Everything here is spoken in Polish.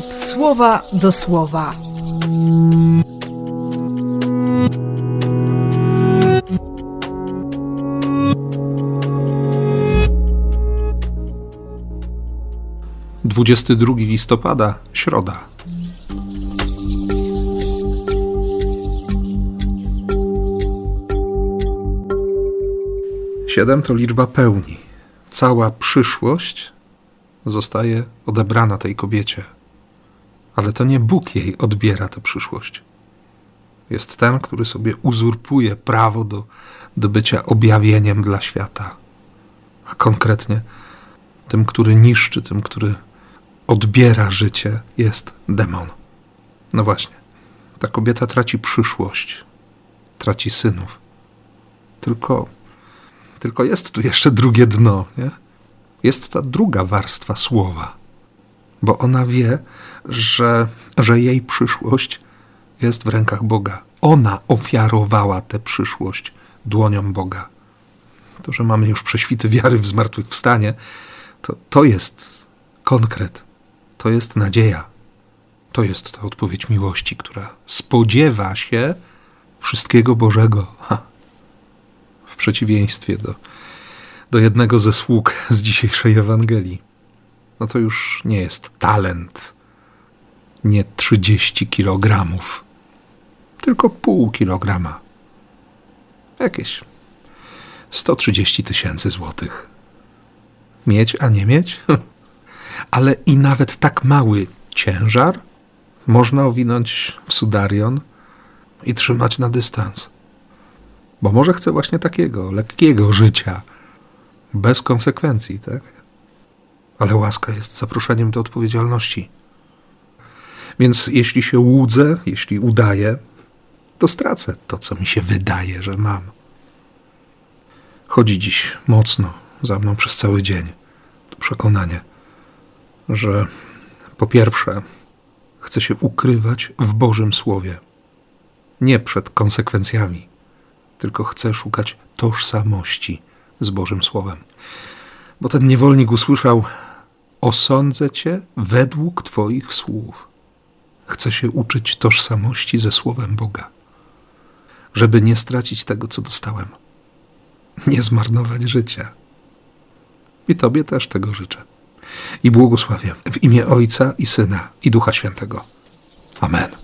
słowa do słowa. Dwudziesty drugi listopada, środa. Siedem to liczba pełni. Cała przyszłość zostaje odebrana tej kobiecie. Ale to nie Bóg jej odbiera tę przyszłość. Jest ten, który sobie uzurpuje prawo do, do bycia objawieniem dla świata. A konkretnie tym, który niszczy, tym, który odbiera życie, jest demon. No właśnie, ta kobieta traci przyszłość, traci synów. Tylko, tylko jest tu jeszcze drugie dno, nie? Jest ta druga warstwa słowa, bo ona wie, że, że jej przyszłość jest w rękach Boga. Ona ofiarowała tę przyszłość dłonią Boga. To, że mamy już prześwity wiary w zmartwychwstanie, to, to jest konkret, to jest nadzieja. To jest ta odpowiedź miłości, która spodziewa się wszystkiego Bożego. Ha. W przeciwieństwie do, do jednego ze sług z dzisiejszej Ewangelii. No to już nie jest talent, nie 30 kilogramów, tylko pół kilograma. Jakieś 130 tysięcy złotych. Mieć, a nie mieć? Ale i nawet tak mały ciężar można owinąć w sudarion i trzymać na dystans. Bo może chce właśnie takiego lekkiego życia, bez konsekwencji, tak? Ale łaska jest zaproszeniem do odpowiedzialności. Więc jeśli się łudzę, jeśli udaję, to stracę to, co mi się wydaje, że mam. Chodzi dziś mocno za mną przez cały dzień to przekonanie, że po pierwsze chcę się ukrywać w Bożym Słowie, nie przed konsekwencjami, tylko chcę szukać tożsamości z Bożym Słowem. Bo ten niewolnik usłyszał: Osądzę cię według Twoich słów. Chcę się uczyć tożsamości ze Słowem Boga, żeby nie stracić tego, co dostałem, nie zmarnować życia. I Tobie też tego życzę. I błogosławię w imię Ojca i Syna i Ducha Świętego. Amen.